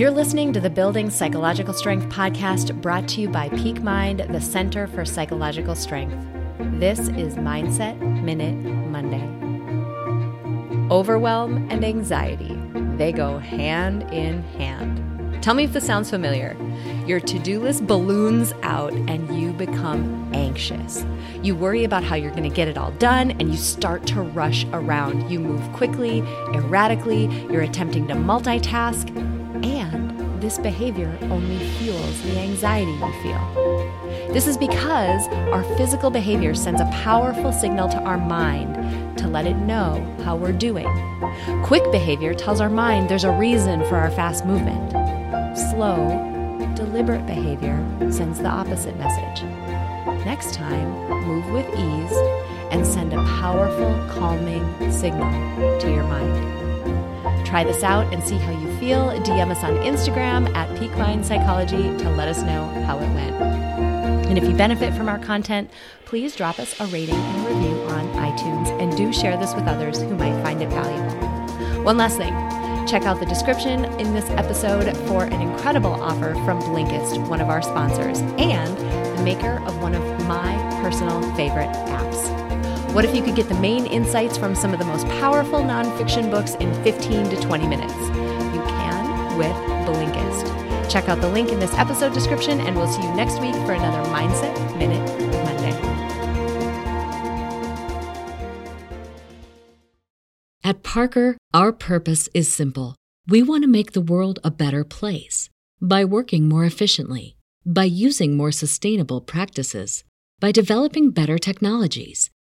You're listening to the Building Psychological Strength podcast brought to you by Peak Mind, the Center for Psychological Strength. This is Mindset Minute Monday. Overwhelm and anxiety, they go hand in hand. Tell me if this sounds familiar. Your to do list balloons out and you become anxious. You worry about how you're going to get it all done and you start to rush around. You move quickly, erratically, you're attempting to multitask, and this behavior only fuels the anxiety you feel. This is because our physical behavior sends a powerful signal to our mind to let it know how we're doing. Quick behavior tells our mind there's a reason for our fast movement. Slow, deliberate behavior sends the opposite message. Next time, move with ease and send a powerful, calming signal to your mind. Try this out and see how you feel. DM us on Instagram at Peak Mind Psychology to let us know how it went. And if you benefit from our content, please drop us a rating and review on iTunes and do share this with others who might find it valuable. One last thing check out the description in this episode for an incredible offer from Blinkist, one of our sponsors, and the maker of one of my personal favorite apps. What if you could get the main insights from some of the most powerful nonfiction books in 15 to 20 minutes? You can with Blinkist. Check out the link in this episode description, and we'll see you next week for another Mindset Minute Monday. At Parker, our purpose is simple. We want to make the world a better place by working more efficiently, by using more sustainable practices, by developing better technologies